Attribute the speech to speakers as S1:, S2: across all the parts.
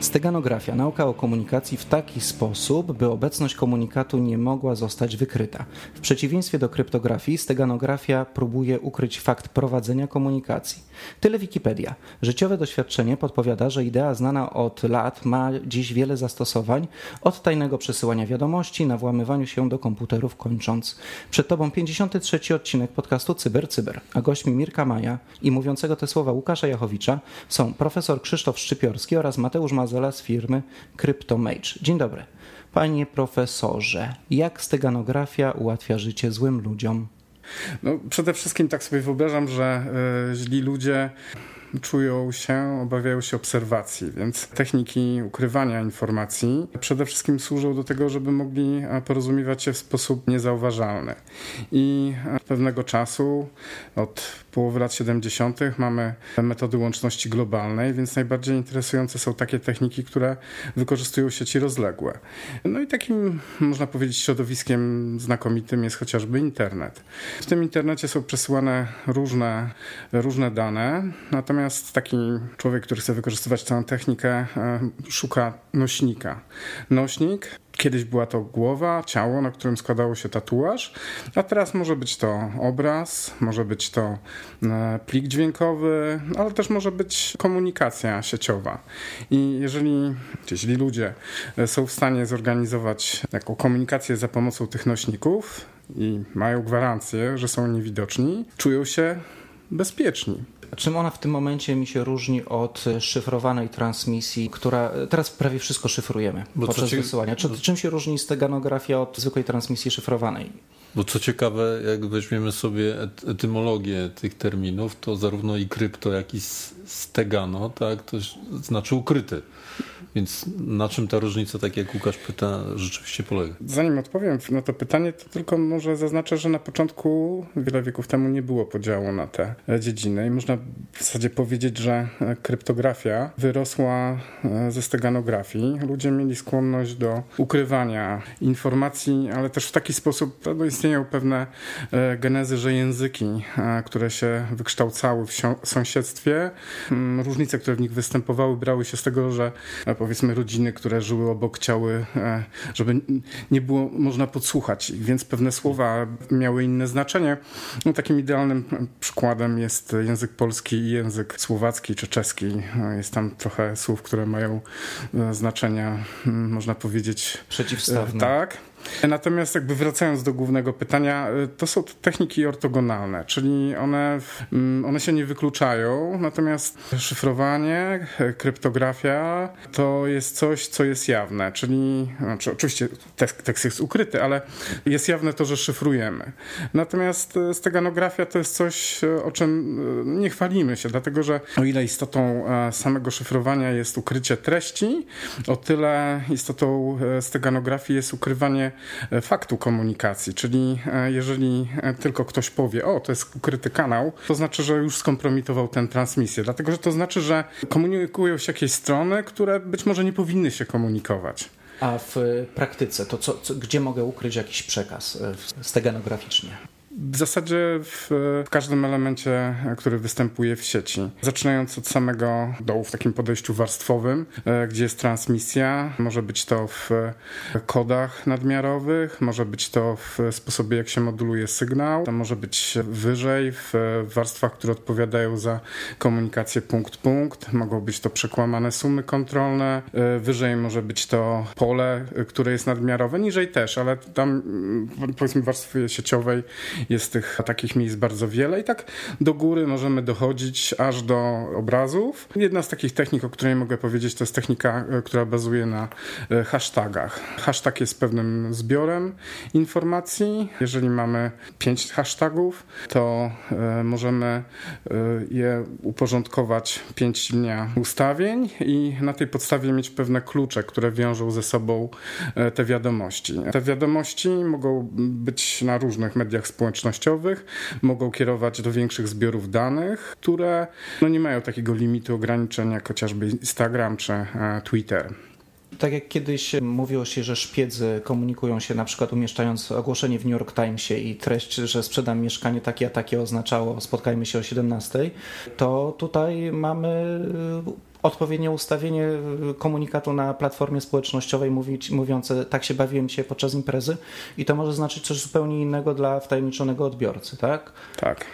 S1: Steganografia, nauka o komunikacji w taki sposób, by obecność komunikatu nie mogła zostać wykryta. W przeciwieństwie do kryptografii, steganografia próbuje ukryć fakt prowadzenia komunikacji. Tyle Wikipedia. Życiowe doświadczenie podpowiada, że idea znana od lat ma dziś wiele zastosowań, od tajnego przesyłania wiadomości na włamywaniu się do komputerów, kończąc. Przed Tobą 53 odcinek podcastu Cyber Cyber, a gośćmi Mirka Maja i mówiącego te słowa Łukasza Jachowicza są profesor Krzysztof Szczypiorski oraz Mateusz Mazela z firmy CryptoMage. Dzień dobry. Panie profesorze, jak steganografia ułatwia życie złym ludziom?
S2: No, przede wszystkim tak sobie wyobrażam, że y, źli ludzie czują się, obawiają się obserwacji, więc techniki ukrywania informacji przede wszystkim służą do tego, żeby mogli porozumiewać się w sposób niezauważalny. I pewnego czasu, od połowy lat 70., mamy metody łączności globalnej, więc najbardziej interesujące są takie techniki, które wykorzystują sieci rozległe. No i takim, można powiedzieć, środowiskiem znakomitym jest chociażby internet. W tym internecie są przesyłane różne, różne dane, natomiast taki człowiek, który chce wykorzystywać tę technikę, e, szuka nośnika. Nośnik Kiedyś była to głowa, ciało, na którym składało się tatuaż, a teraz może być to obraz, może być to e, plik dźwiękowy, ale też może być komunikacja sieciowa. I jeżeli, jeśli ludzie e, są w stanie zorganizować taką komunikację za pomocą tych nośników i mają gwarancję, że są niewidoczni, czują się bezpieczni.
S1: Czym ona w tym momencie mi się różni od szyfrowanej transmisji, która teraz prawie wszystko szyfrujemy Bo podczas ci... wysyłania? Czy, czym się różni steganografia od zwykłej transmisji szyfrowanej?
S3: Bo co ciekawe, jak weźmiemy sobie etymologię tych terminów, to zarówno i krypto, jak i stegano, tak, to znaczy ukryty. Więc na czym ta różnica, tak jak Łukasz pyta, rzeczywiście polega?
S2: Zanim odpowiem na to pytanie, to tylko może zaznaczę, że na początku, wiele wieków temu, nie było podziału na te dziedziny i można w zasadzie powiedzieć, że kryptografia wyrosła e, ze steganografii. Ludzie mieli skłonność do ukrywania informacji, ale też w taki sposób no, istnieją pewne e, genezy, że języki, e, które się wykształcały w sąsiedztwie, mm, różnice, które w nich występowały, brały się z tego, że powiedzmy rodziny, które żyły obok, chciały, e, żeby nie było można podsłuchać, więc pewne słowa miały inne znaczenie. No, takim idealnym przykładem jest język polski i język słowacki czy czeski. Jest tam trochę słów, które mają e, znaczenia, można powiedzieć...
S1: Przeciwstawne.
S2: Tak. Natomiast jakby wracając do głównego pytania, y, to są techniki ortogonalne, czyli one, mm, one się nie wykluczają, natomiast szyfrowanie, kryptografia to jest coś, co jest jawne, czyli znaczy oczywiście tekst, tekst jest ukryty, ale jest jawne to, że szyfrujemy. Natomiast y, steganografia to jest coś, y, o czym nie chwalimy się, dlatego że o ile istotą samego szyfrowania jest ukrycie treści, o tyle istotą steganografii jest ukrywanie E, faktu komunikacji, czyli e, jeżeli e, tylko ktoś powie, o, to jest ukryty kanał, to znaczy, że już skompromitował tę transmisję, dlatego że to znaczy, że komunikują się jakieś strony, które być może nie powinny się komunikować.
S1: A w praktyce, to co, co, gdzie mogę ukryć jakiś przekaz steganograficznie?
S2: W zasadzie w, w, każdym elemencie, który występuje w sieci. Zaczynając od samego dołu w takim podejściu warstwowym, e, gdzie jest transmisja, może być to w kodach nadmiarowych, może być to w sposobie, jak się moduluje sygnał, to może być wyżej w warstwach, które odpowiadają za komunikację punkt-punkt, mogą być to przekłamane sumy kontrolne, e, wyżej może być to pole, które jest nadmiarowe, niżej też, ale tam mm, powiedzmy w warstwie sieciowej jest tych takich miejsc bardzo wiele i tak do góry możemy dochodzić aż do obrazów. Jedna z takich technik, o której mogę powiedzieć, to jest technika, e, która bazuje na e, hashtagach. Hashtag jest pewnym zbiorem informacji. Jeżeli mamy pięć hashtagów, to e, możemy je uporządkować pięć dnia ustawień i na tej podstawie mieć pewne klucze, które wiążą ze sobą te wiadomości. Te wiadomości mogą być na różnych mediach społecznościowych, społecznościowych, mogą kierować do większych zbiorów danych, które no, nie mają takiego limitu ograniczeń jak chociażby Instagram czy e, Twitter.
S1: Tak jak kiedyś mówiło się, że szpiedzy komunikują się na przykład umieszczając ogłoszenie w New York Timesie i treść, że sprzedam mieszkanie takie a takie oznaczało spotkajmy się o 17, to tutaj mamy odpowiednie ustawienie komunikatu na platformie społecznościowej mówić, mówiące tak się bawiłem się podczas imprezy i to może znaczyć coś zupełnie innego dla wtajemniczonego odbiorcy, tak?
S2: Tak.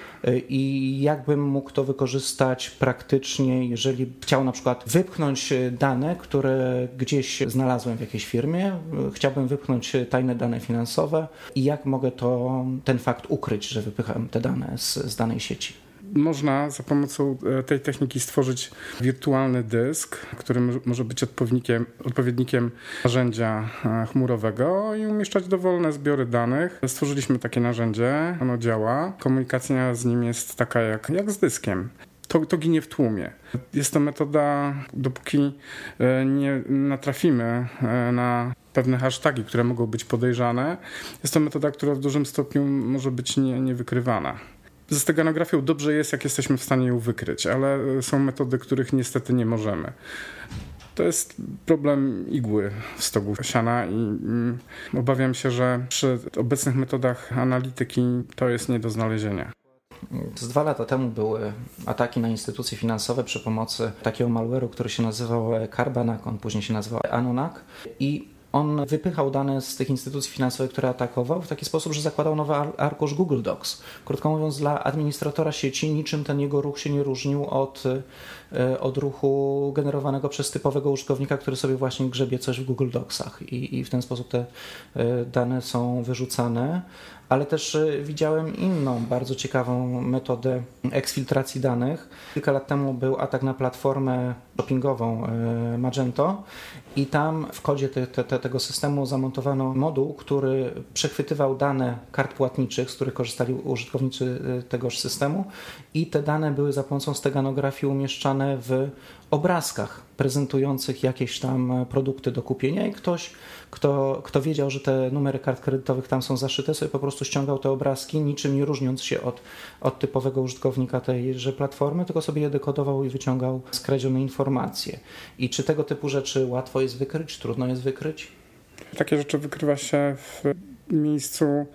S1: I jakbym mógł to wykorzystać praktycznie, jeżeli chciał na przykład wypchnąć dane, które gdzieś znalazłem w jakiejś firmie, chciałbym wypchnąć tajne dane finansowe i jak mogę to, ten fakt ukryć, że wypycham te dane z, z danej sieci?
S2: Można za pomocą e, tej techniki stworzyć wirtualny dysk, który może być odpowiednikiem, odpowiednikiem narzędzia e, chmurowego i umieszczać dowolne zbiory danych. Stworzyliśmy takie narzędzie, ono działa. Komunikacja z nim jest taka jak, jak z dyskiem. To, to ginie w tłumie. Jest to metoda, dopóki e, nie natrafimy na pewne hasztagi, które mogą być podejrzane, jest to metoda, która w dużym stopniu może być nie, niewykrywana. Z steganografią dobrze jest, jak jesteśmy w stanie ją wykryć, ale są metody, których niestety nie możemy. To jest problem igły w stogu siana i mm, obawiam się, że przy obecnych metodach analityki to jest nie do znalezienia.
S1: Z dwa lata temu były ataki na instytucje finansowe przy pomocy takiego malware'u, który się nazywał Carbanak, on później się nazywał Anonak i on wypychał dane z tych instytucji finansowych, które atakował w taki sposób, że zakładał nowy arkusz Google Docs. Krótko mówiąc, dla administratora sieci niczym ten jego ruch się nie różnił od, od ruchu generowanego przez typowego użytkownika, który sobie właśnie grzebie coś w Google Docsach i, i w ten sposób te e, dane są wyrzucane ale też e, widziałem inną bardzo ciekawą metodę eksfiltracji danych. Kilka lat temu był atak na platformę shoppingową Magento i tam w kodzie te, te, tego systemu zamontowano moduł, który przechwytywał dane kart płatniczych, z których korzystali użytkownicy tegoż systemu i te dane były za pomocą steganografii umieszczane w obrazkach prezentujących jakieś tam produkty do kupienia i ktoś, kto, kto wiedział, że te numery kart kredytowych tam są zaszyte, sobie po prostu ściągał te obrazki, niczym nie różniąc się od, od typowego użytkownika tejże platformy, tylko sobie je dekodował i wyciągał skradzione informacje. I czy tego typu rzeczy łatwo jest wykryć, trudno jest wykryć?
S2: Takie rzeczy wykrywa się w miejscu,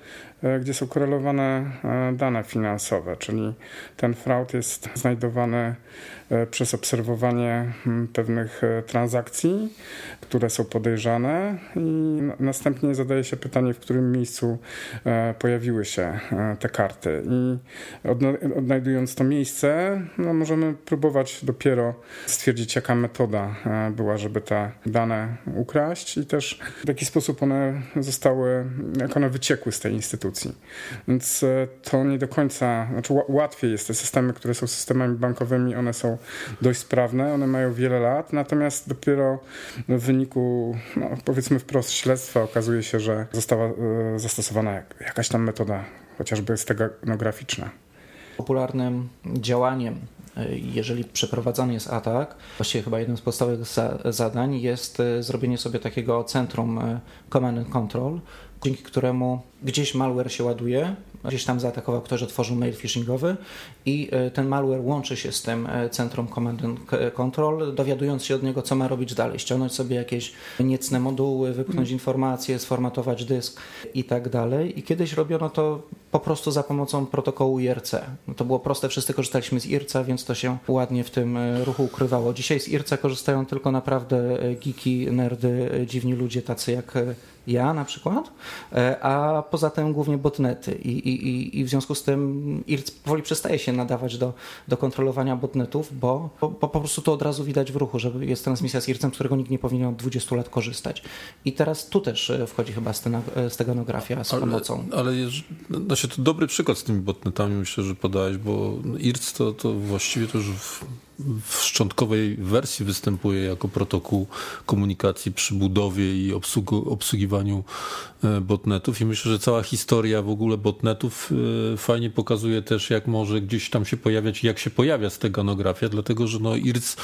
S2: gdzie są korelowane e, dane finansowe, czyli ten fraud jest znajdowany e, przez obserwowanie pewnych transakcji, które są podejrzane i następnie zadaje się pytanie, w którym miejscu pojawiły się te karty. I odnajdując to miejsce, no możemy próbować dopiero stwierdzić, jaka metoda była, żeby te dane ukraść i też w jaki sposób one zostały jak one wyciekły z tej instytucji. Więc e, to nie do końca, znaczy łatwiej jest te systemy, które są systemami bankowymi, one są dość sprawne, one mają wiele lat, natomiast dopiero w wyniku, no, powiedzmy wprost, śledztwa okazuje się, że została e, zastosowana jakaś tam metoda, chociażby steganograficzna.
S1: Popularnym działaniem e, jeżeli przeprowadzany jest atak, właściwie chyba jednym z podstawowych zadań jest zrobienie sobie takiego centrum command and control, dzięki któremu gdzieś malware się ładuje, gdzieś tam zaatakował ktoś, otworzył mail phishingowy i e, ten malware łączy się z tym e, centrum Command and Control, dowiadując się od niego, co ma robić dalej, ściągnąć sobie jakieś niecne moduły, wypchnąć mm. informacje, sformatować dysk i tak dalej. I kiedyś robiono to po prostu za pomocą protokołu IRC. To było proste, wszyscy korzystaliśmy z IRC, więc to się ładnie w tym e, ruchu ukrywało. Dzisiaj z IRC korzystają tylko naprawdę geeki, nerdy, dziwni ludzie tacy jak ja na przykład, a poza tym głównie botnety i, i, i w związku z tym IRC powoli przestaje się nadawać do, do kontrolowania botnetów, bo, bo, bo po prostu to od razu widać w ruchu, że jest transmisja z IRC-em, z którego nikt nie powinien od 20 lat korzystać. I teraz tu też e, wchodzi chyba e, steganografia z ale, pomocą.
S3: Ale jest, znaczy to dobry przykład z tymi botnetami myślę, że podałeś, bo IRC to, to właściwie to już w w szczątkowej wersji występuje jako protokół komunikacji przy budowie i obsługu, obsługiwaniu botnetów i myślę, że cała historia w ogóle botnetów e, fajnie pokazuje też, jak może gdzieś tam się pojawiać i jak się pojawia steganografia, dlatego że no IRC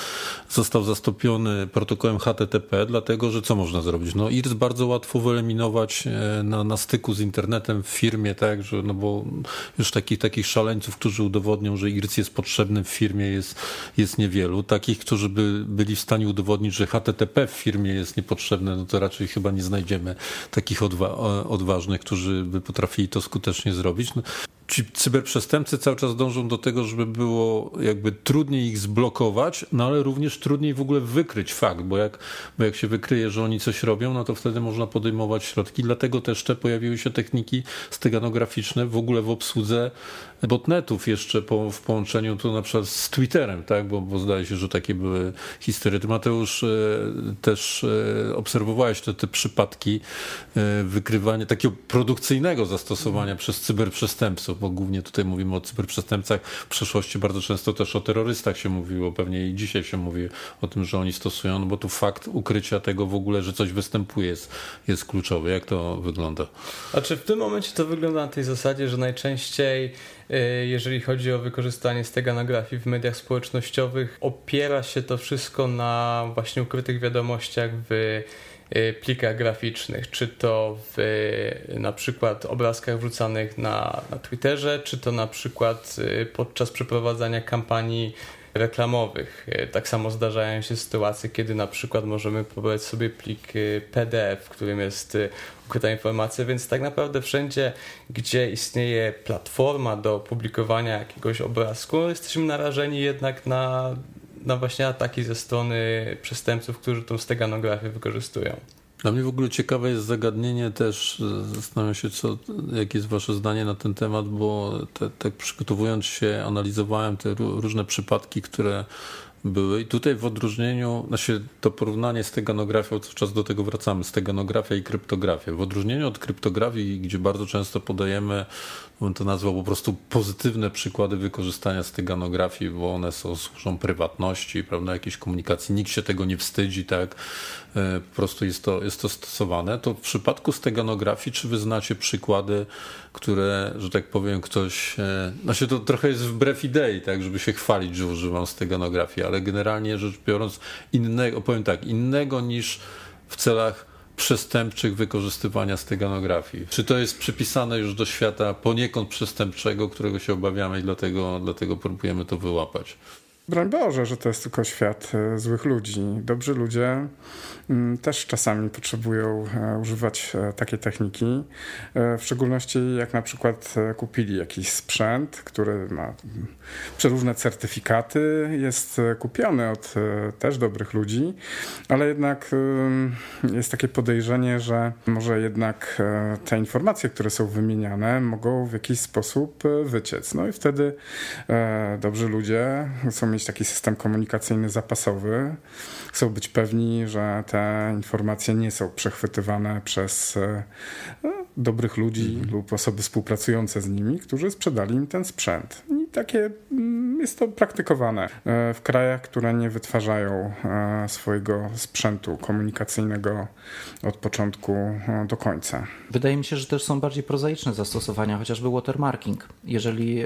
S3: został zastąpiony protokołem HTTP, dlatego że co można zrobić? No IRC bardzo łatwo wyeliminować e, na, na styku z internetem w firmie, tak, że no bo już takich, takich szaleńców, którzy udowodnią, że IRC jest potrzebny w firmie jest, jest niewielu. Takich, którzy by byli w stanie udowodnić, że HTTP w firmie jest niepotrzebne, no to raczej chyba nie znajdziemy takich odwa odważnych, którzy by potrafili to skutecznie zrobić. No, ci cyberprzestępcy cały czas dążą do tego, żeby było jakby trudniej ich zblokować, no ale również trudniej w ogóle wykryć fakt, bo jak, bo jak się wykryje, że oni coś robią, no to wtedy można podejmować środki. Dlatego też te pojawiły się techniki steganograficzne w ogóle w obsłudze botnetów jeszcze po, w połączeniu tu na przykład z Twitterem, tak? bo, bo zdaje się, że takie były historie. Ty Mateusz e, też e, obserwowałeś te, te przypadki e, wykrywania takiego produkcyjnego zastosowania przez cyberprzestępców, bo głównie tutaj mówimy o cyberprzestępcach. W przeszłości bardzo często też o terrorystach się mówiło, pewnie i dzisiaj się mówi o tym, że oni stosują, no bo tu fakt ukrycia tego w ogóle, że coś występuje jest, jest kluczowy. Jak to wygląda?
S4: A czy w tym momencie to wygląda na tej zasadzie, że najczęściej Y, jeżeli chodzi o wykorzystanie steganografii w mediach społecznościowych, opiera się to wszystko na właśnie ukrytych wiadomościach w plikach graficznych, czy to w na przykład obrazkach wrzucanych na, na Twitterze, czy to na przykład y, podczas przeprowadzania kampanii reklamowych. Tak samo zdarzają się sytuacje, kiedy na przykład możemy pobrać sobie plik PDF, w którym jest ukryta informacja, więc tak naprawdę wszędzie, gdzie istnieje platforma do publikowania jakiegoś obrazku, jesteśmy narażeni jednak na, na właśnie ataki ze strony przestępców, którzy tą steganografię wykorzystują.
S3: Dla mnie w ogóle ciekawe jest zagadnienie też, zastanawiam się, co, jakie jest wasze zdanie na ten temat, bo te, tak przygotowując się, analizowałem te różne przypadki, które były. I tutaj w odróżnieniu, znaczy to porównanie z teganografią, cały czas do tego wracamy, steganografia i kryptografia. W odróżnieniu od kryptografii, gdzie bardzo często podajemy, bym to nazwał po prostu pozytywne przykłady wykorzystania steganografii, bo one są, służą prywatności, prawda, jakiejś komunikacji, nikt się tego nie wstydzi, tak, e, po prostu jest to, jest to stosowane. To w przypadku steganografii, czy wy znacie przykłady, które, że tak powiem, ktoś, e, znaczy to trochę jest wbrew idei, tak, żeby się chwalić, że używam steganografii, ale generalnie rzecz biorąc innego, powiem tak, innego niż w celach przestępczych wykorzystywania steganografii. Czy to jest przypisane już do świata poniekąd przestępczego, którego się obawiamy i dlatego, dlatego próbujemy to wyłapać?
S2: Broń Boże, że to jest tylko świat e, złych ludzi. Dobrzy ludzie mm, też czasami potrzebują e, używać e, takiej techniki. W szczególności jak na przykład kupili jakiś sprzęt, który ma przeróżne certyfikaty, jest kupiony od też dobrych ludzi, ale jednak jest takie podejrzenie, że może jednak te informacje, które są wymieniane, mogą w jakiś sposób wyciec. No i wtedy dobrzy ludzie są mieć taki system komunikacyjny zapasowy. Chcą być pewni, że te informacje nie są przechwytywane przez e, no, dobrych ludzi mhm. lub osoby współpracujące z nimi, którzy sprzedali im ten sprzęt. I takie mm, jest to praktykowane e, w krajach, które nie wytwarzają e, swojego sprzętu komunikacyjnego od początku do końca.
S1: Wydaje mi się, że też są bardziej prozaiczne zastosowania, chociażby watermarking. Jeżeli,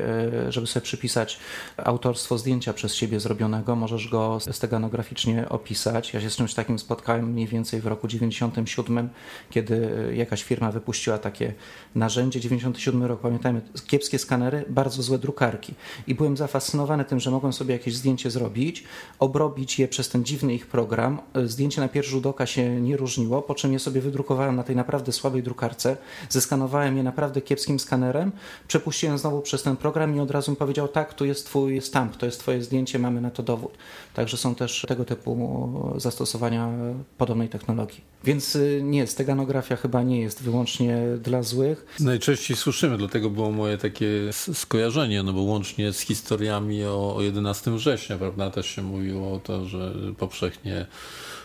S1: żeby sobie przypisać autorstwo zdjęcia przez siebie zrobionego, możesz go steganograficznie opisać. Ja się z czymś takim spotkałem mniej więcej w roku 97, kiedy jakaś firma wypuściła takie narzędzie. 97 rok, pamiętajmy, kiepskie skanery, bardzo złe drukarki. I byłem zafascynowany tym, że mogłem sobie jakieś zdjęcie zrobić, obrobić je przez ten dziwny ich program. Zdjęcie na pierwszy rzut oka się nie różniło, po czym je sobie wydrukowałem na tej naprawdę słabej drukarce, zeskanowałem je naprawdę kiepskim skanerem, przepuściłem znowu przez ten program i od razu mi powiedział, tak, tu jest twój stamp, to jest twoje zdjęcie, mamy na to dowód. Także są też tego typu zastosowania podobnej technologii. Więc y, nie, steganografia chyba nie jest wyłącznie dla złych.
S3: Najczęściej słyszymy, dlatego było moje takie skojarzenie, no bo łącznie z historiami o 11 września, prawda, też się mówiło o to, że powszechnie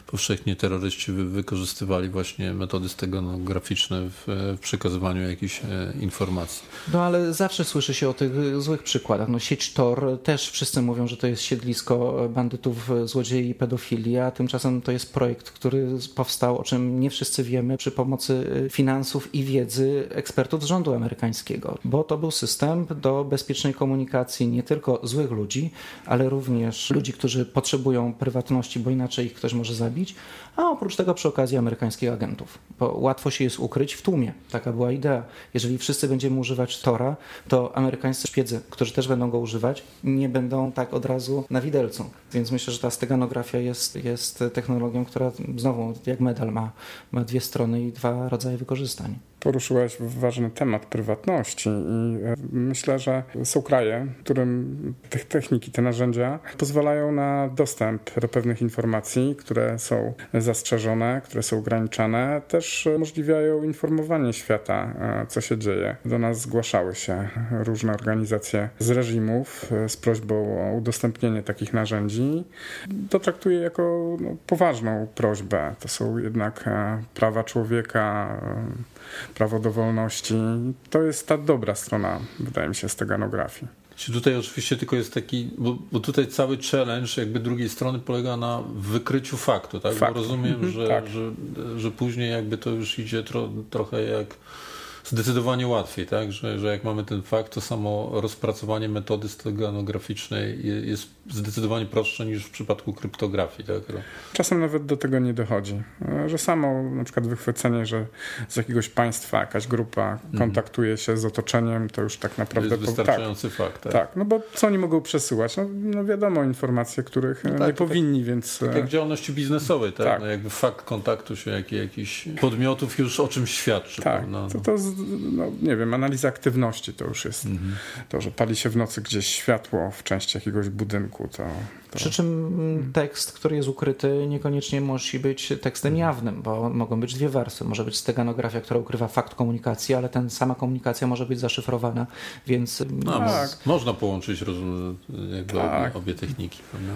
S3: powszechnie terroryści wykorzystywali właśnie metody steganograficzne w, w przekazywaniu jakichś e, informacji.
S1: No ale zawsze słyszy się o tych złych przykładach. No, sieć Tor też wszyscy mówią, że to jest siedlisko bandytów, złodziei i pedofilii, a tymczasem to jest projekt, który powstał, o czym nie wszyscy wiemy, przy pomocy e, finansów i wiedzy ekspertów z rządu amerykańskiego, bo to był system do bezpiecznej komunikacji nie tylko złych ludzi, ale również ludzi, którzy potrzebują prywatności, bo inaczej ich ktoś może zabić a oprócz tego przy okazji amerykańskich agentów, bo łatwo się jest ukryć w tłumie. Taka była idea. Jeżeli wszyscy będziemy używać Tora, to amerykańscy szpiedzy, którzy też będą go używać, nie będą tak od razu na widelcu. Więc myślę, że ta steganografia jest, jest technologią, która znowu jak medal ma, ma dwie strony i dwa rodzaje wykorzystań
S2: poruszyłeś ważny temat prywatności i e, myślę, że są kraje, którym te techniki, te narzędzia pozwalają na dostęp do pewnych informacji, które są zastrzeżone, które są ograniczane, też umożliwiają informowanie świata, e, co się dzieje. Do nas zgłaszały się różne organizacje z reżimów e, z prośbą o udostępnienie takich narzędzi. To traktuję jako no, poważną prośbę. To są jednak prawa człowieka, prawo do wolności. To jest ta dobra strona, wydaje mi się, steganografii.
S3: Czy tutaj oczywiście tylko jest taki, bo, bo, tutaj cały challenge jakby drugiej strony polega na wykryciu faktu, tak? Fakt. Bo rozumiem, mhm, że, tak. że, że później jakby to już idzie tro, trochę jak zdecydowanie łatwiej, tak? Że, że jak mamy ten fakt, to samo rozpracowanie metody steganograficznej jest zdecydowanie prostsze niż w przypadku kryptografii. Tak?
S2: Czasem nawet do tego nie dochodzi, że samo na przykład wychwycenie, że z jakiegoś państwa jakaś grupa mhm. kontaktuje się z otoczeniem, to już tak naprawdę...
S3: To jest wystarczający
S2: tak,
S3: fakt. Tak?
S2: tak, no bo co oni mogą przesyłać? No, no wiadomo informacje, których no tak, nie powinni,
S3: tak,
S2: więc...
S3: Tak jak w działalności biznesowej, tak? tak. No jakby fakt kontaktu się jak, jakichś podmiotów już o czymś świadczy.
S2: Tak, no. to, to no, nie wiem, analiza aktywności to już jest mhm. to, że pali się w nocy gdzieś światło w części jakiegoś budynku, to... to...
S1: Przy czym tekst, który jest ukryty, niekoniecznie musi być tekstem mhm. jawnym, bo mogą być dwie wersje. Może być steganografia, która ukrywa fakt komunikacji, ale ten sama komunikacja może być zaszyfrowana, więc...
S3: No, tak. Można połączyć rozum, jakby tak. obie techniki, prawda?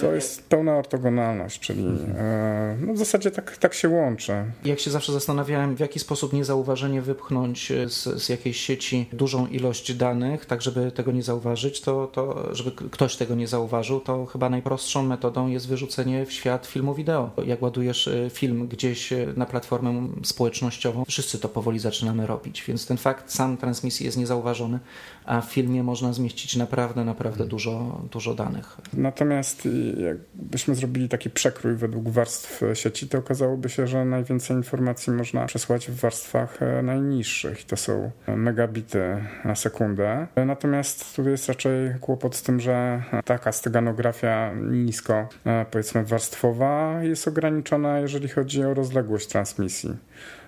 S2: To jest pełna ortogonalność, czyli e, no w zasadzie tak, tak się łączy.
S1: Jak się zawsze zastanawiałem, w jaki sposób niezauważenie wypchnąć z, z jakiejś sieci dużą ilość danych, tak żeby tego nie zauważyć, to, to żeby ktoś tego nie zauważył, to chyba najprostszą metodą jest wyrzucenie w świat filmu wideo. Jak ładujesz e, film gdzieś e, na platformę społecznościową, wszyscy to powoli zaczynamy robić, więc ten fakt sam transmisji jest niezauważony, a w filmie można zmieścić naprawdę, naprawdę dużo, dużo danych.
S2: Natomiast jakbyśmy zrobili taki przekrój według warstw sieci, to okazałoby się, że najwięcej informacji można przesłać w warstwach e, najniższych. To są megabity na sekundę. Natomiast tu jest raczej kłopot z tym, że taka steganografia nisko, e, powiedzmy, warstwowa jest ograniczona, jeżeli chodzi o rozległość transmisji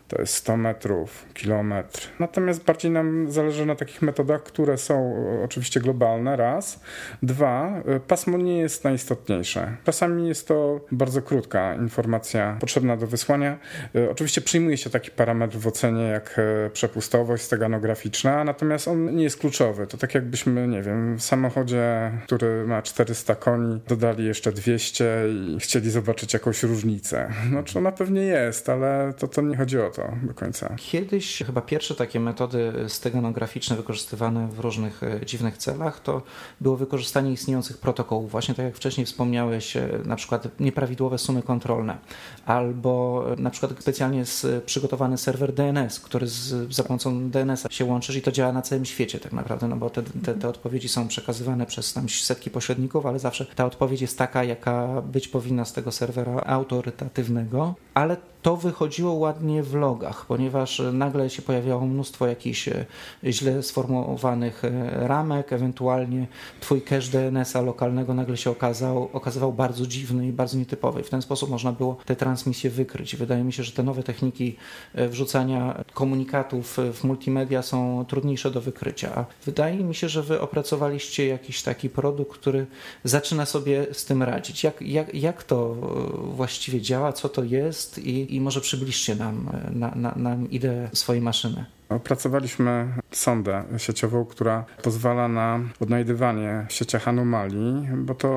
S2: to jest 100 metrów, kilometr. Natomiast bardziej nam zależy na takich metodach, które są e, oczywiście globalne, raz. Dwa, e, pasmo nie jest najistotniejsze. Czasami jest to bardzo krótka informacja potrzebna do wysłania. E, oczywiście przyjmuje się taki parametr w ocenie jak przepustowość steganograficzna, natomiast on nie jest kluczowy. To tak jakbyśmy, nie wiem, w samochodzie, który ma 400 koni, dodali jeszcze 200 i chcieli zobaczyć jakąś różnicę. No, ona pewnie jest, ale to, to nie chodzi o to to do końca.
S1: Kiedyś chyba pierwsze takie metody steganograficzne wykorzystywane w różnych e, dziwnych celach to było wykorzystanie istniejących protokołów. Właśnie tak jak wcześniej wspomniałeś, e, na przykład nieprawidłowe sumy kontrolne albo e, na przykład specjalnie przygotowany serwer DNS, który z, za pomocą DNS-a się łączysz i to działa na całym świecie tak naprawdę, no bo te, te, te odpowiedzi są przekazywane przez tam setki pośredników, ale zawsze ta odpowiedź jest taka, jaka być powinna z tego serwera autorytatywnego, ale to wychodziło ładnie w logach, ponieważ nagle się pojawiało mnóstwo jakichś e, źle sformułowanych e, ramek, ewentualnie twój cache DNS-a lokalnego nagle się okazał, okazywał bardzo dziwny i bardzo nietypowy. W ten sposób można było te transmisje wykryć. Wydaje mi się, że te nowe techniki e, wrzucania komunikatów w multimedia są trudniejsze do wykrycia. A wydaje mi się, że wy opracowaliście jakiś taki produkt, który zaczyna sobie z tym radzić. Jak, jak, jak to właściwie działa, co to jest i, i może przybliżcie nam, e, na, na, nam ideę swojej maszyny.
S2: Opracowaliśmy sondę sieciową, która pozwala na odnajdywanie w sieciach anomalii, bo to,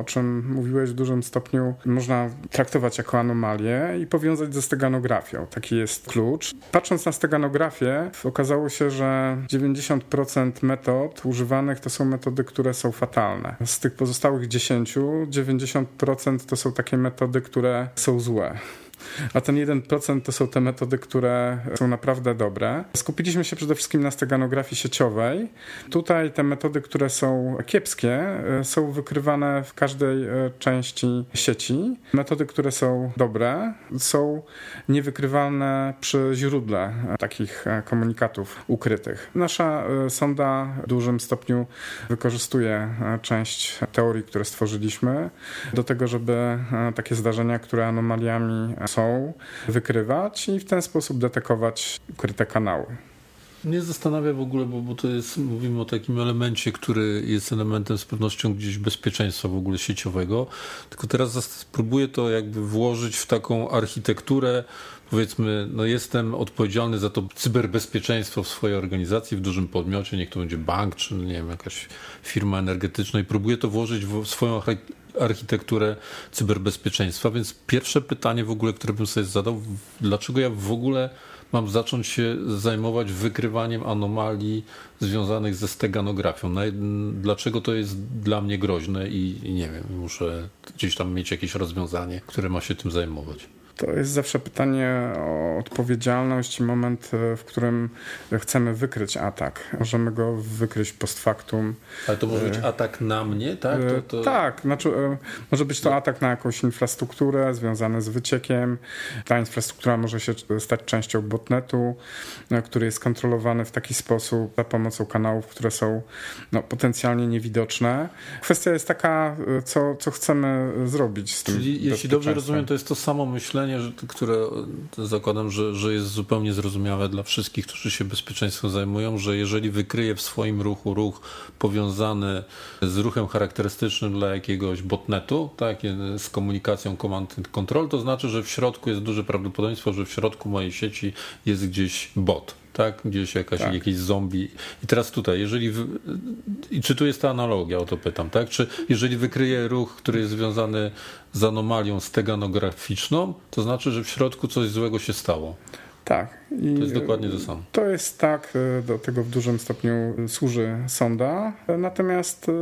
S2: o czym mówiłeś w dużym stopniu, można traktować jako anomalię i powiązać ze steganografią. Taki jest klucz. Patrząc na steganografię, okazało się, że 90% metod używanych to są metody, które są fatalne. Z tych pozostałych 10, 90% to są takie metody, które są złe. A ten 1% to są te metody, które są naprawdę dobre. Z Skupiliśmy się przede wszystkim na steganografii sieciowej. Tutaj te metody, które są kiepskie, są wykrywane w każdej części sieci. Metody, które są dobre, są niewykrywalne przy źródle takich komunikatów ukrytych. Nasza sonda w dużym stopniu wykorzystuje część teorii, które stworzyliśmy, do tego, żeby takie zdarzenia, które anomaliami są, wykrywać i w ten sposób detekować ukryte kanały.
S3: Mnie zastanawia w ogóle, bo, bo to jest, mówimy o takim elemencie, który jest elementem z pewnością gdzieś bezpieczeństwa w ogóle sieciowego, tylko teraz spróbuję to jakby włożyć w taką architekturę, powiedzmy, no jestem odpowiedzialny za to cyberbezpieczeństwo w swojej organizacji, w dużym podmiocie, niech to będzie bank, czy nie wiem, jakaś firma energetyczna i próbuję to włożyć w swoją architekturę cyberbezpieczeństwa, więc pierwsze pytanie w ogóle, które bym sobie zadał, dlaczego ja w ogóle mam zacząć się zajmować wykrywaniem anomalii związanych ze steganografią. Dlaczego to jest dla mnie groźne i, nie wiem, muszę gdzieś tam mieć jakieś rozwiązanie, które ma się tym zajmować.
S2: To jest zawsze pytanie o odpowiedzialność i moment, e, w którym chcemy wykryć atak. Możemy go wykryć post factum.
S3: Ale to może być e, atak na mnie, tak? To,
S2: to... Tak, znaczy, e, może być to atak na jakąś infrastrukturę związany z wyciekiem. Ta infrastruktura może się stać częścią botnetu, który jest kontrolowany w taki sposób za pomocą kanałów, które są no, potencjalnie niewidoczne. Kwestia jest taka, co, co chcemy zrobić z tym.
S3: Czyli jeśli dobrze rozumiem, to jest to samo myślenie, myślenie, że, które zakładam, że, że jest zupełnie zrozumiałe dla wszystkich, którzy się bezpieczeństwem zajmują, że jeżeli wykryje w swoim ruchu ruch powiązany z ruchem charakterystycznym dla jakiegoś botnetu, tak, z komunikacją command and control, to znaczy, że w środku jest duże prawdopodobieństwo, że w środku mojej sieci jest gdzieś bot tak? Gdzieś jakaś, tak. jakiś zombie. I teraz tutaj, jeżeli. W... I czy tu jest ta analogia, o to pytam, tak? Czy jeżeli wykryje ruch, który jest związany z anomalią steganograficzną, to znaczy, że w środku coś złego się stało.
S2: Tak.
S3: I to jest dokładnie to samo.
S2: To jest tak, e, do tego w dużym stopniu służy sonda. Natomiast e,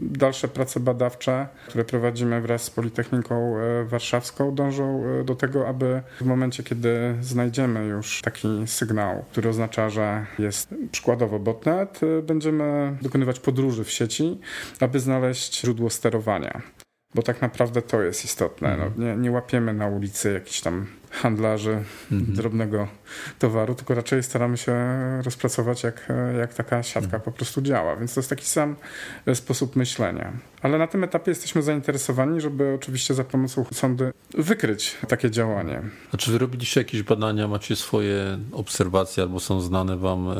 S2: dalsze prace badawcze, które prowadzimy wraz z Politechniką e, Warszawską, dążą do tego, aby w momencie, kiedy znajdziemy już taki sygnał, który oznacza, że jest przykładowo botnet, będziemy dokonywać podróży w sieci, aby znaleźć źródło sterowania bo tak naprawdę to jest istotne. No, mhm. nie, nie łapiemy na ulicy jakichś tam handlarzy mhm. drobnego towaru, tylko raczej staramy się rozpracować, jak, jak taka siatka mhm. po prostu działa. Więc to jest taki sam sposób myślenia. Ale na tym etapie jesteśmy zainteresowani, żeby oczywiście za pomocą sondy wykryć takie działanie.
S3: A czy wy robiliście jakieś badania, macie swoje obserwacje albo są znane wam e,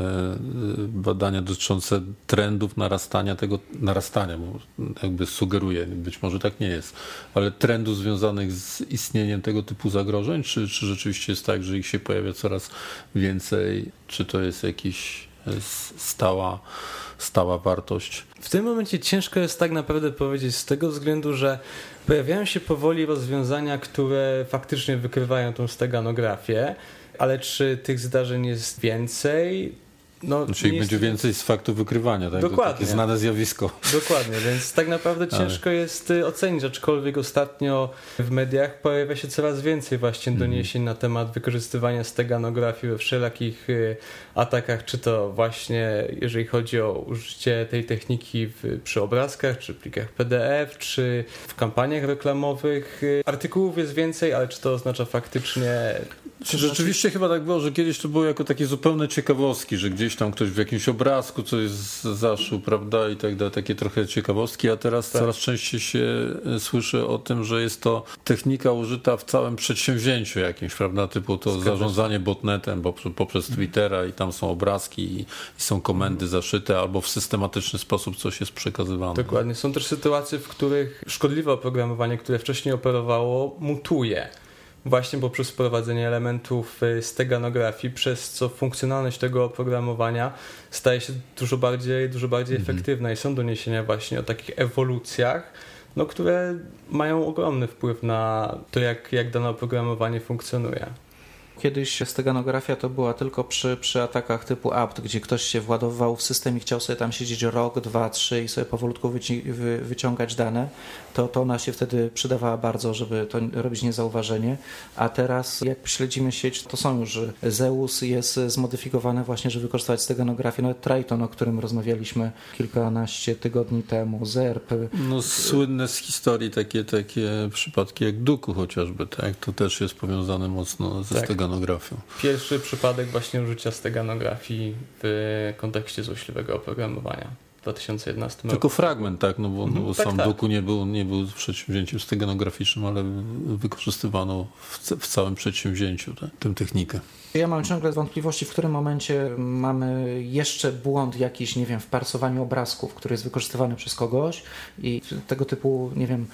S3: badania dotyczące trendów narastania tego, narastania, bo jakby sugeruje, być może tak nie jest, ale trendów związanych z istnieniem tego typu zagrożeń, czy, czy rzeczywiście jest tak, że ich się pojawia coraz więcej, czy to jest jakiś e, stała stała wartość.
S4: W tym momencie ciężko jest tak naprawdę powiedzieć z tego względu, że pojawiają się powoli rozwiązania, które faktycznie wykrywają tą steganografię, ale czy tych zdarzeń jest więcej?
S3: No, Czyli będzie więcej z faktu wykrywania, tak? Dokładnie. To takie znane zjawisko.
S4: Dokładnie, więc tak naprawdę ciężko Ale... jest y, ocenić, aczkolwiek ostatnio w mediach pojawia się coraz więcej właśnie mhm. doniesień mm. na temat wykorzystywania steganografii we wszelakich y, atakach, czy to właśnie jeżeli chodzi o użycie tej techniki w, przy obrazkach, czy plikach PDF, czy w kampaniach reklamowych. Y, artykułów jest więcej, ale czy to oznacza faktycznie
S3: czy rzeczywiście chyba tak było, że kiedyś to było jako takie zupełne ciekawostki, że gdzieś tam ktoś w jakimś obrazku coś zaszył, prawda, i tak dalej, takie trochę ciekawostki, a teraz tak. coraz częściej się e, słyszy o tym, że jest to technika użyta w całym przedsięwzięciu jakimś, prawda, typu to Zgadza zarządzanie botnetem poprzez Twittera i tam są obrazki i, i są komendy zaszyte, albo w systematyczny sposób coś jest przekazywane.
S4: Dokładnie. Są też sytuacje, w których szkodliwe oprogramowanie, które wcześniej operowało, mutuje właśnie poprzez wprowadzenie elementów y, steganografii, przez co funkcjonalność tego oprogramowania staje się dużo bardziej, dużo bardziej mhm. efektywna i są doniesienia właśnie o takich ewolucjach, no, które mają ogromny wpływ na to, jak, jak dane oprogramowanie funkcjonuje.
S1: Kiedyś steganografia to była tylko przy, przy atakach typu apt, gdzie ktoś się władował w system i chciał sobie tam siedzieć rok, dwa, trzy i sobie powolutku wyci- wy, wyciągać dane, to, to ona się wtedy przydawała bardzo, żeby to robić niezauważenie. A teraz jak śledzimy sieć, to są już Zeus jest zmodyfikowane właśnie, żeby wykorzystywać steganografię. Nawet Triton, o którym rozmawialiśmy kilkanaście tygodni temu, ZERP.
S3: No słynne z historii takie, takie przypadki jak Duku chociażby, tak? To też jest powiązane mocno ze
S4: Tak.
S3: steganografią.
S4: Pierwszy przypadek właśnie użycia steganografii w kontekście złośliwego oprogramowania 2011 roku.
S3: Tylko fragment, tak, no bo, no bo
S4: tak,
S3: sam
S4: tak.
S3: Duku nie był, nie był przedsięwzięciem steganograficznym, ale wykorzystywano w, w całym przedsięwzięciu tak, tę technikę.
S1: Ja mam ciągle wątpliwości, w którym momencie mamy jeszcze błąd jakiś, nie wiem, w parsowaniu obrazków, który jest wykorzystywany przez kogoś i tego typu, nie wiem,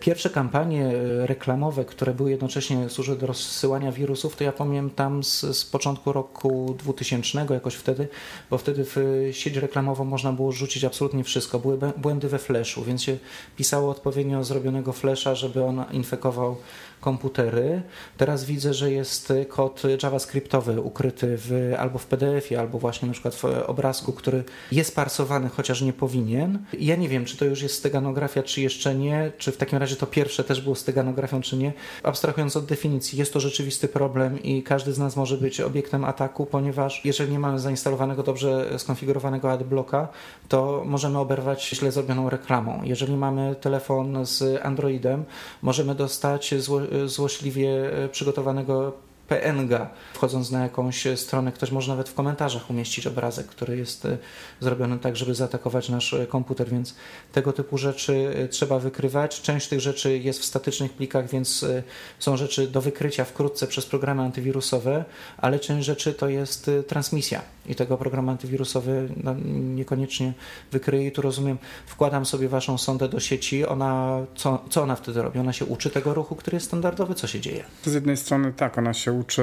S1: pierwsze kampanie reklamowe, które były jednocześnie służyły do rozsyłania wirusów, to ja pamiętam z, z początku roku 2000, jakoś wtedy, bo wtedy w sieć reklamową można było rzucić absolutnie wszystko. Były błędy we flashu, więc się pisało odpowiednio zrobionego flasha, żeby on infekował komputery. Teraz widzę, że jest kod JavaScriptowy ukryty w, albo w PDF-ie, albo właśnie na przykład w obrazku, który jest parsowany, chociaż nie powinien. Ja nie wiem, czy to już jest steganografia, czy jeszcze nie, czy w takim razie to pierwsze też było steganografią, czy nie. Abstrahując od definicji, jest to rzeczywisty problem i każdy z nas może być obiektem ataku, ponieważ jeżeli nie mamy zainstalowanego dobrze skonfigurowanego adblocka, to możemy oberwać źle zrobioną reklamą. Jeżeli mamy telefon z Androidem, możemy dostać zło, złośliwie e, przygotowanego PNG. Wchodząc na jakąś stronę, ktoś może nawet w komentarzach umieścić obrazek, który jest e, zrobiony tak, żeby zaatakować nasz e, komputer, więc tego typu rzeczy trzeba wykrywać. Część tych rzeczy jest w statycznych plikach, więc są rzeczy do wykrycia wkrótce przez programy antywirusowe, ale część rzeczy to jest transmisja i tego program antywirusowy no, niekoniecznie wykryje. I tu rozumiem, wkładam sobie waszą sondę do sieci, ona, co, co ona wtedy robi? Ona się uczy tego ruchu, który jest standardowy? Co się dzieje?
S2: Z jednej strony tak, ona się uczy,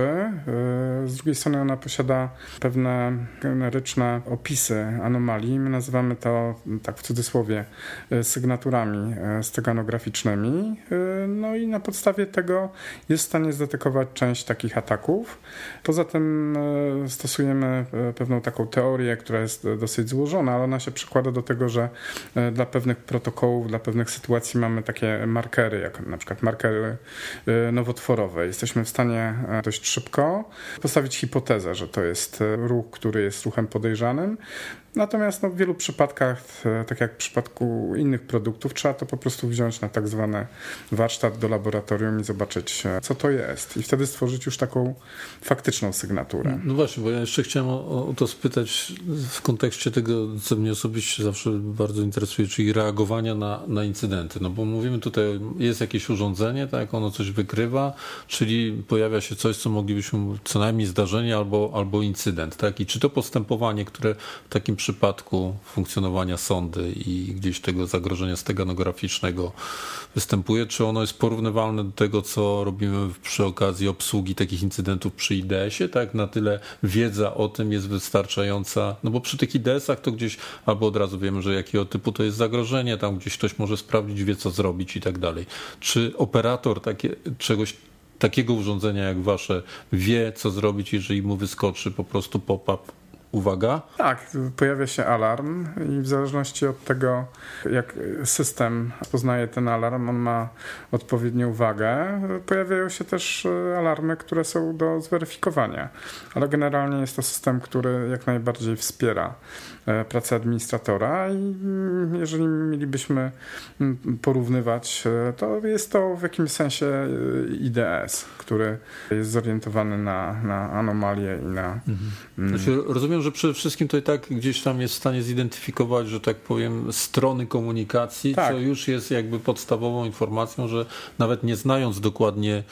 S2: yy, z drugiej strony ona posiada pewne generyczne opisy anomalii. My nazywamy to, tak w cudzysłowie, yy, sygnaturami yy, steganograficznymi. No i na podstawie tego jest w stanie zdetekować część takich ataków. Poza tym stosujemy pewną taką teorię, która jest dosyć złożona, ale ona się przykłada do tego, że yy, dla pewnych protokołów, dla pewnych sytuacji mamy takie markery, jak na przykład markery yy, nowotworowe. Jesteśmy w stanie e, dość szybko postawić hipotezę, że to jest e, ruch, który jest ruchem podejrzanym. Natomiast no, w wielu przypadkach, e, tak jak w przypadku innych produktów, trzeba to po prostu wziąć na tak zwany warsztat do laboratorium i zobaczyć, e, co to jest. I wtedy stworzyć już taką faktyczną sygnaturę.
S3: No właśnie, bo ja jeszcze chciałem o, o to spytać w kontekście tego, co mnie osobiście zawsze bardzo interesuje, czyli reagowania na, na incydenty. No bo mówimy tutaj, jest jakieś urządzenie, tak, ono coś wykrywa, czyli pojawia się coś, co moglibyśmy, co najmniej zdarzenie albo, albo incydent, tak? I czy to postępowanie, które w takim przypadku funkcjonowania sondy i gdzieś tego zagrożenia steganograficznego występuje, czy ono jest porównywalne do tego, co robimy przy okazji obsługi takich incydentów przy IDS-ie, tak? Na tyle wiedza o tym jest wystarczająca, no bo przy tych IDS-ach to gdzieś albo od razu wiemy, że jakiego typu to jest zagrożenie, tam gdzieś ktoś może sprawdzić, wie co zrobić i tak dalej. Czy operator takie, czegoś takiego urządzenia jak wasze wie, co zrobić, jeżeli mu wyskoczy po prostu pop-up uwaga,
S2: Tak, pojawia się alarm i w zależności od tego, jak system poznaje ten alarm, on ma odpowiednią wagę, pojawiają się też e, alarmy, które są do zweryfikowania. Ale generalnie jest to system, który jak najbardziej wspiera e, pracę administratora i mm, jeżeli mielibyśmy mm, porównywać, e, to jest to w jakimś sensie IDS, który jest zorientowany na, na anomalie i na... mm,
S3: Znaczy, rozumiem, że przede wszystkim to i tak gdzieś tam jest w stanie zidentyfikować, że tak powiem, strony komunikacji,
S2: Tak.
S3: co już jest jakby podstawową informacją, że nawet nie znając dokładnie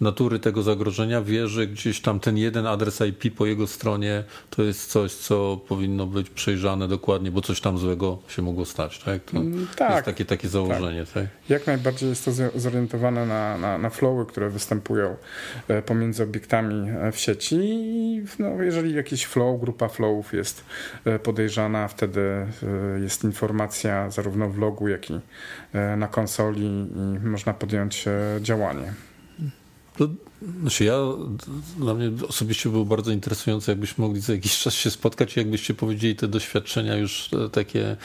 S3: natury tego zagrożenia, wie, że gdzieś tam ten jeden adres IP po jego stronie to jest coś, co powinno być przejrzane dokładnie, bo coś tam złego się mogło stać. Tak? To
S2: Mm, tak.
S3: jest takie, takie założenie. Tak.
S2: Jak najbardziej jest to zorientowane na, na, na flowy, które występują e, pomiędzy obiektami e, w sieci i no, jeżeli jakiś flow, grupa flowów jest e, podejrzana, wtedy jest informacja zarówno w logu, jak i na konsoli i można podjąć działanie.
S3: To, znaczy ja, dla mnie osobiście było bardzo interesujące, jakbyśmy mogli za jakiś czas się spotkać i jakbyście powiedzieli te doświadczenia już e, takie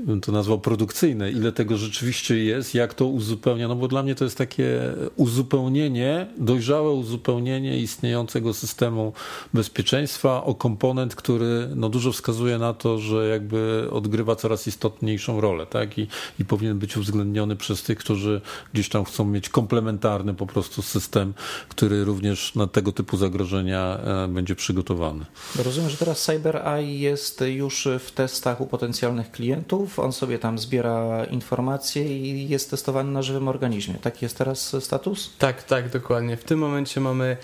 S3: bym to nazwał produkcyjne, ile tego rzeczywiście jest, jak to uzupełnia, no bo dla mnie to jest takie uzupełnienie, dojrzałe uzupełnienie istniejącego systemu bezpieczeństwa o komponent, który no dużo wskazuje na to, że jakby odgrywa coraz istotniejszą rolę, tak? I, i powinien być uwzględniony przez tych, którzy gdzieś tam chcą mieć komplementarny po prostu system, który również na tego typu zagrożenia e, będzie przygotowany.
S1: Rozumiem, że teraz CyberEye jest już w testach u potencjalnych klientów, on sobie tam zbiera informacje i jest testowany na żywym organizmie. Taki jest teraz status?
S4: Tak, tak, dokładnie. W tym momencie mamy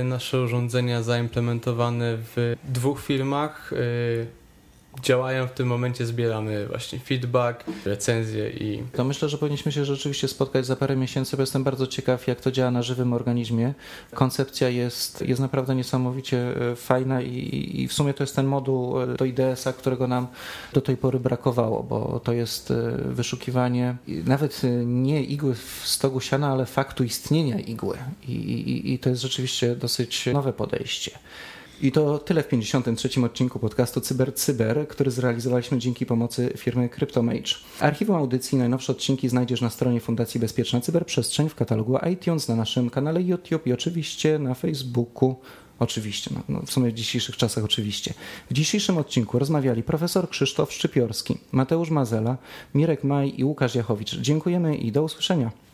S4: y, nasze urządzenia zaimplementowane w dwóch firmach. Działają w tym momencie, zbieramy właśnie feedback, recenzje i...
S1: To myślę, że powinniśmy się rzeczywiście spotkać za parę miesięcy, bo jestem bardzo ciekaw, jak to działa na żywym organizmie. Koncepcja jest, jest naprawdę niesamowicie e, fajna i, i w sumie to jest ten moduł e, do IDS-a, którego nam do tej pory brakowało, bo to jest e, wyszukiwanie nawet nie igły w stogu siana, ale faktu istnienia igły i, i, i to jest rzeczywiście dosyć nowe podejście. I to tyle w 53. odcinku podcastu Cyber Cyber, który zrealizowaliśmy dzięki pomocy firmy CryptoMage. Archiwum audycji najnowsze odcinki znajdziesz na stronie Fundacji Bezpieczna Cyberprzestrzeń w katalogu iTunes, na naszym kanale YouTube i oczywiście na Facebooku. Oczywiście, no, no, w sumie w dzisiejszych czasach oczywiście. W dzisiejszym odcinku rozmawiali profesor Krzysztof Szczypiorski, Mateusz Mazela, Mirek Maj i Łukasz Jachowicz. Dziękujemy i do usłyszenia.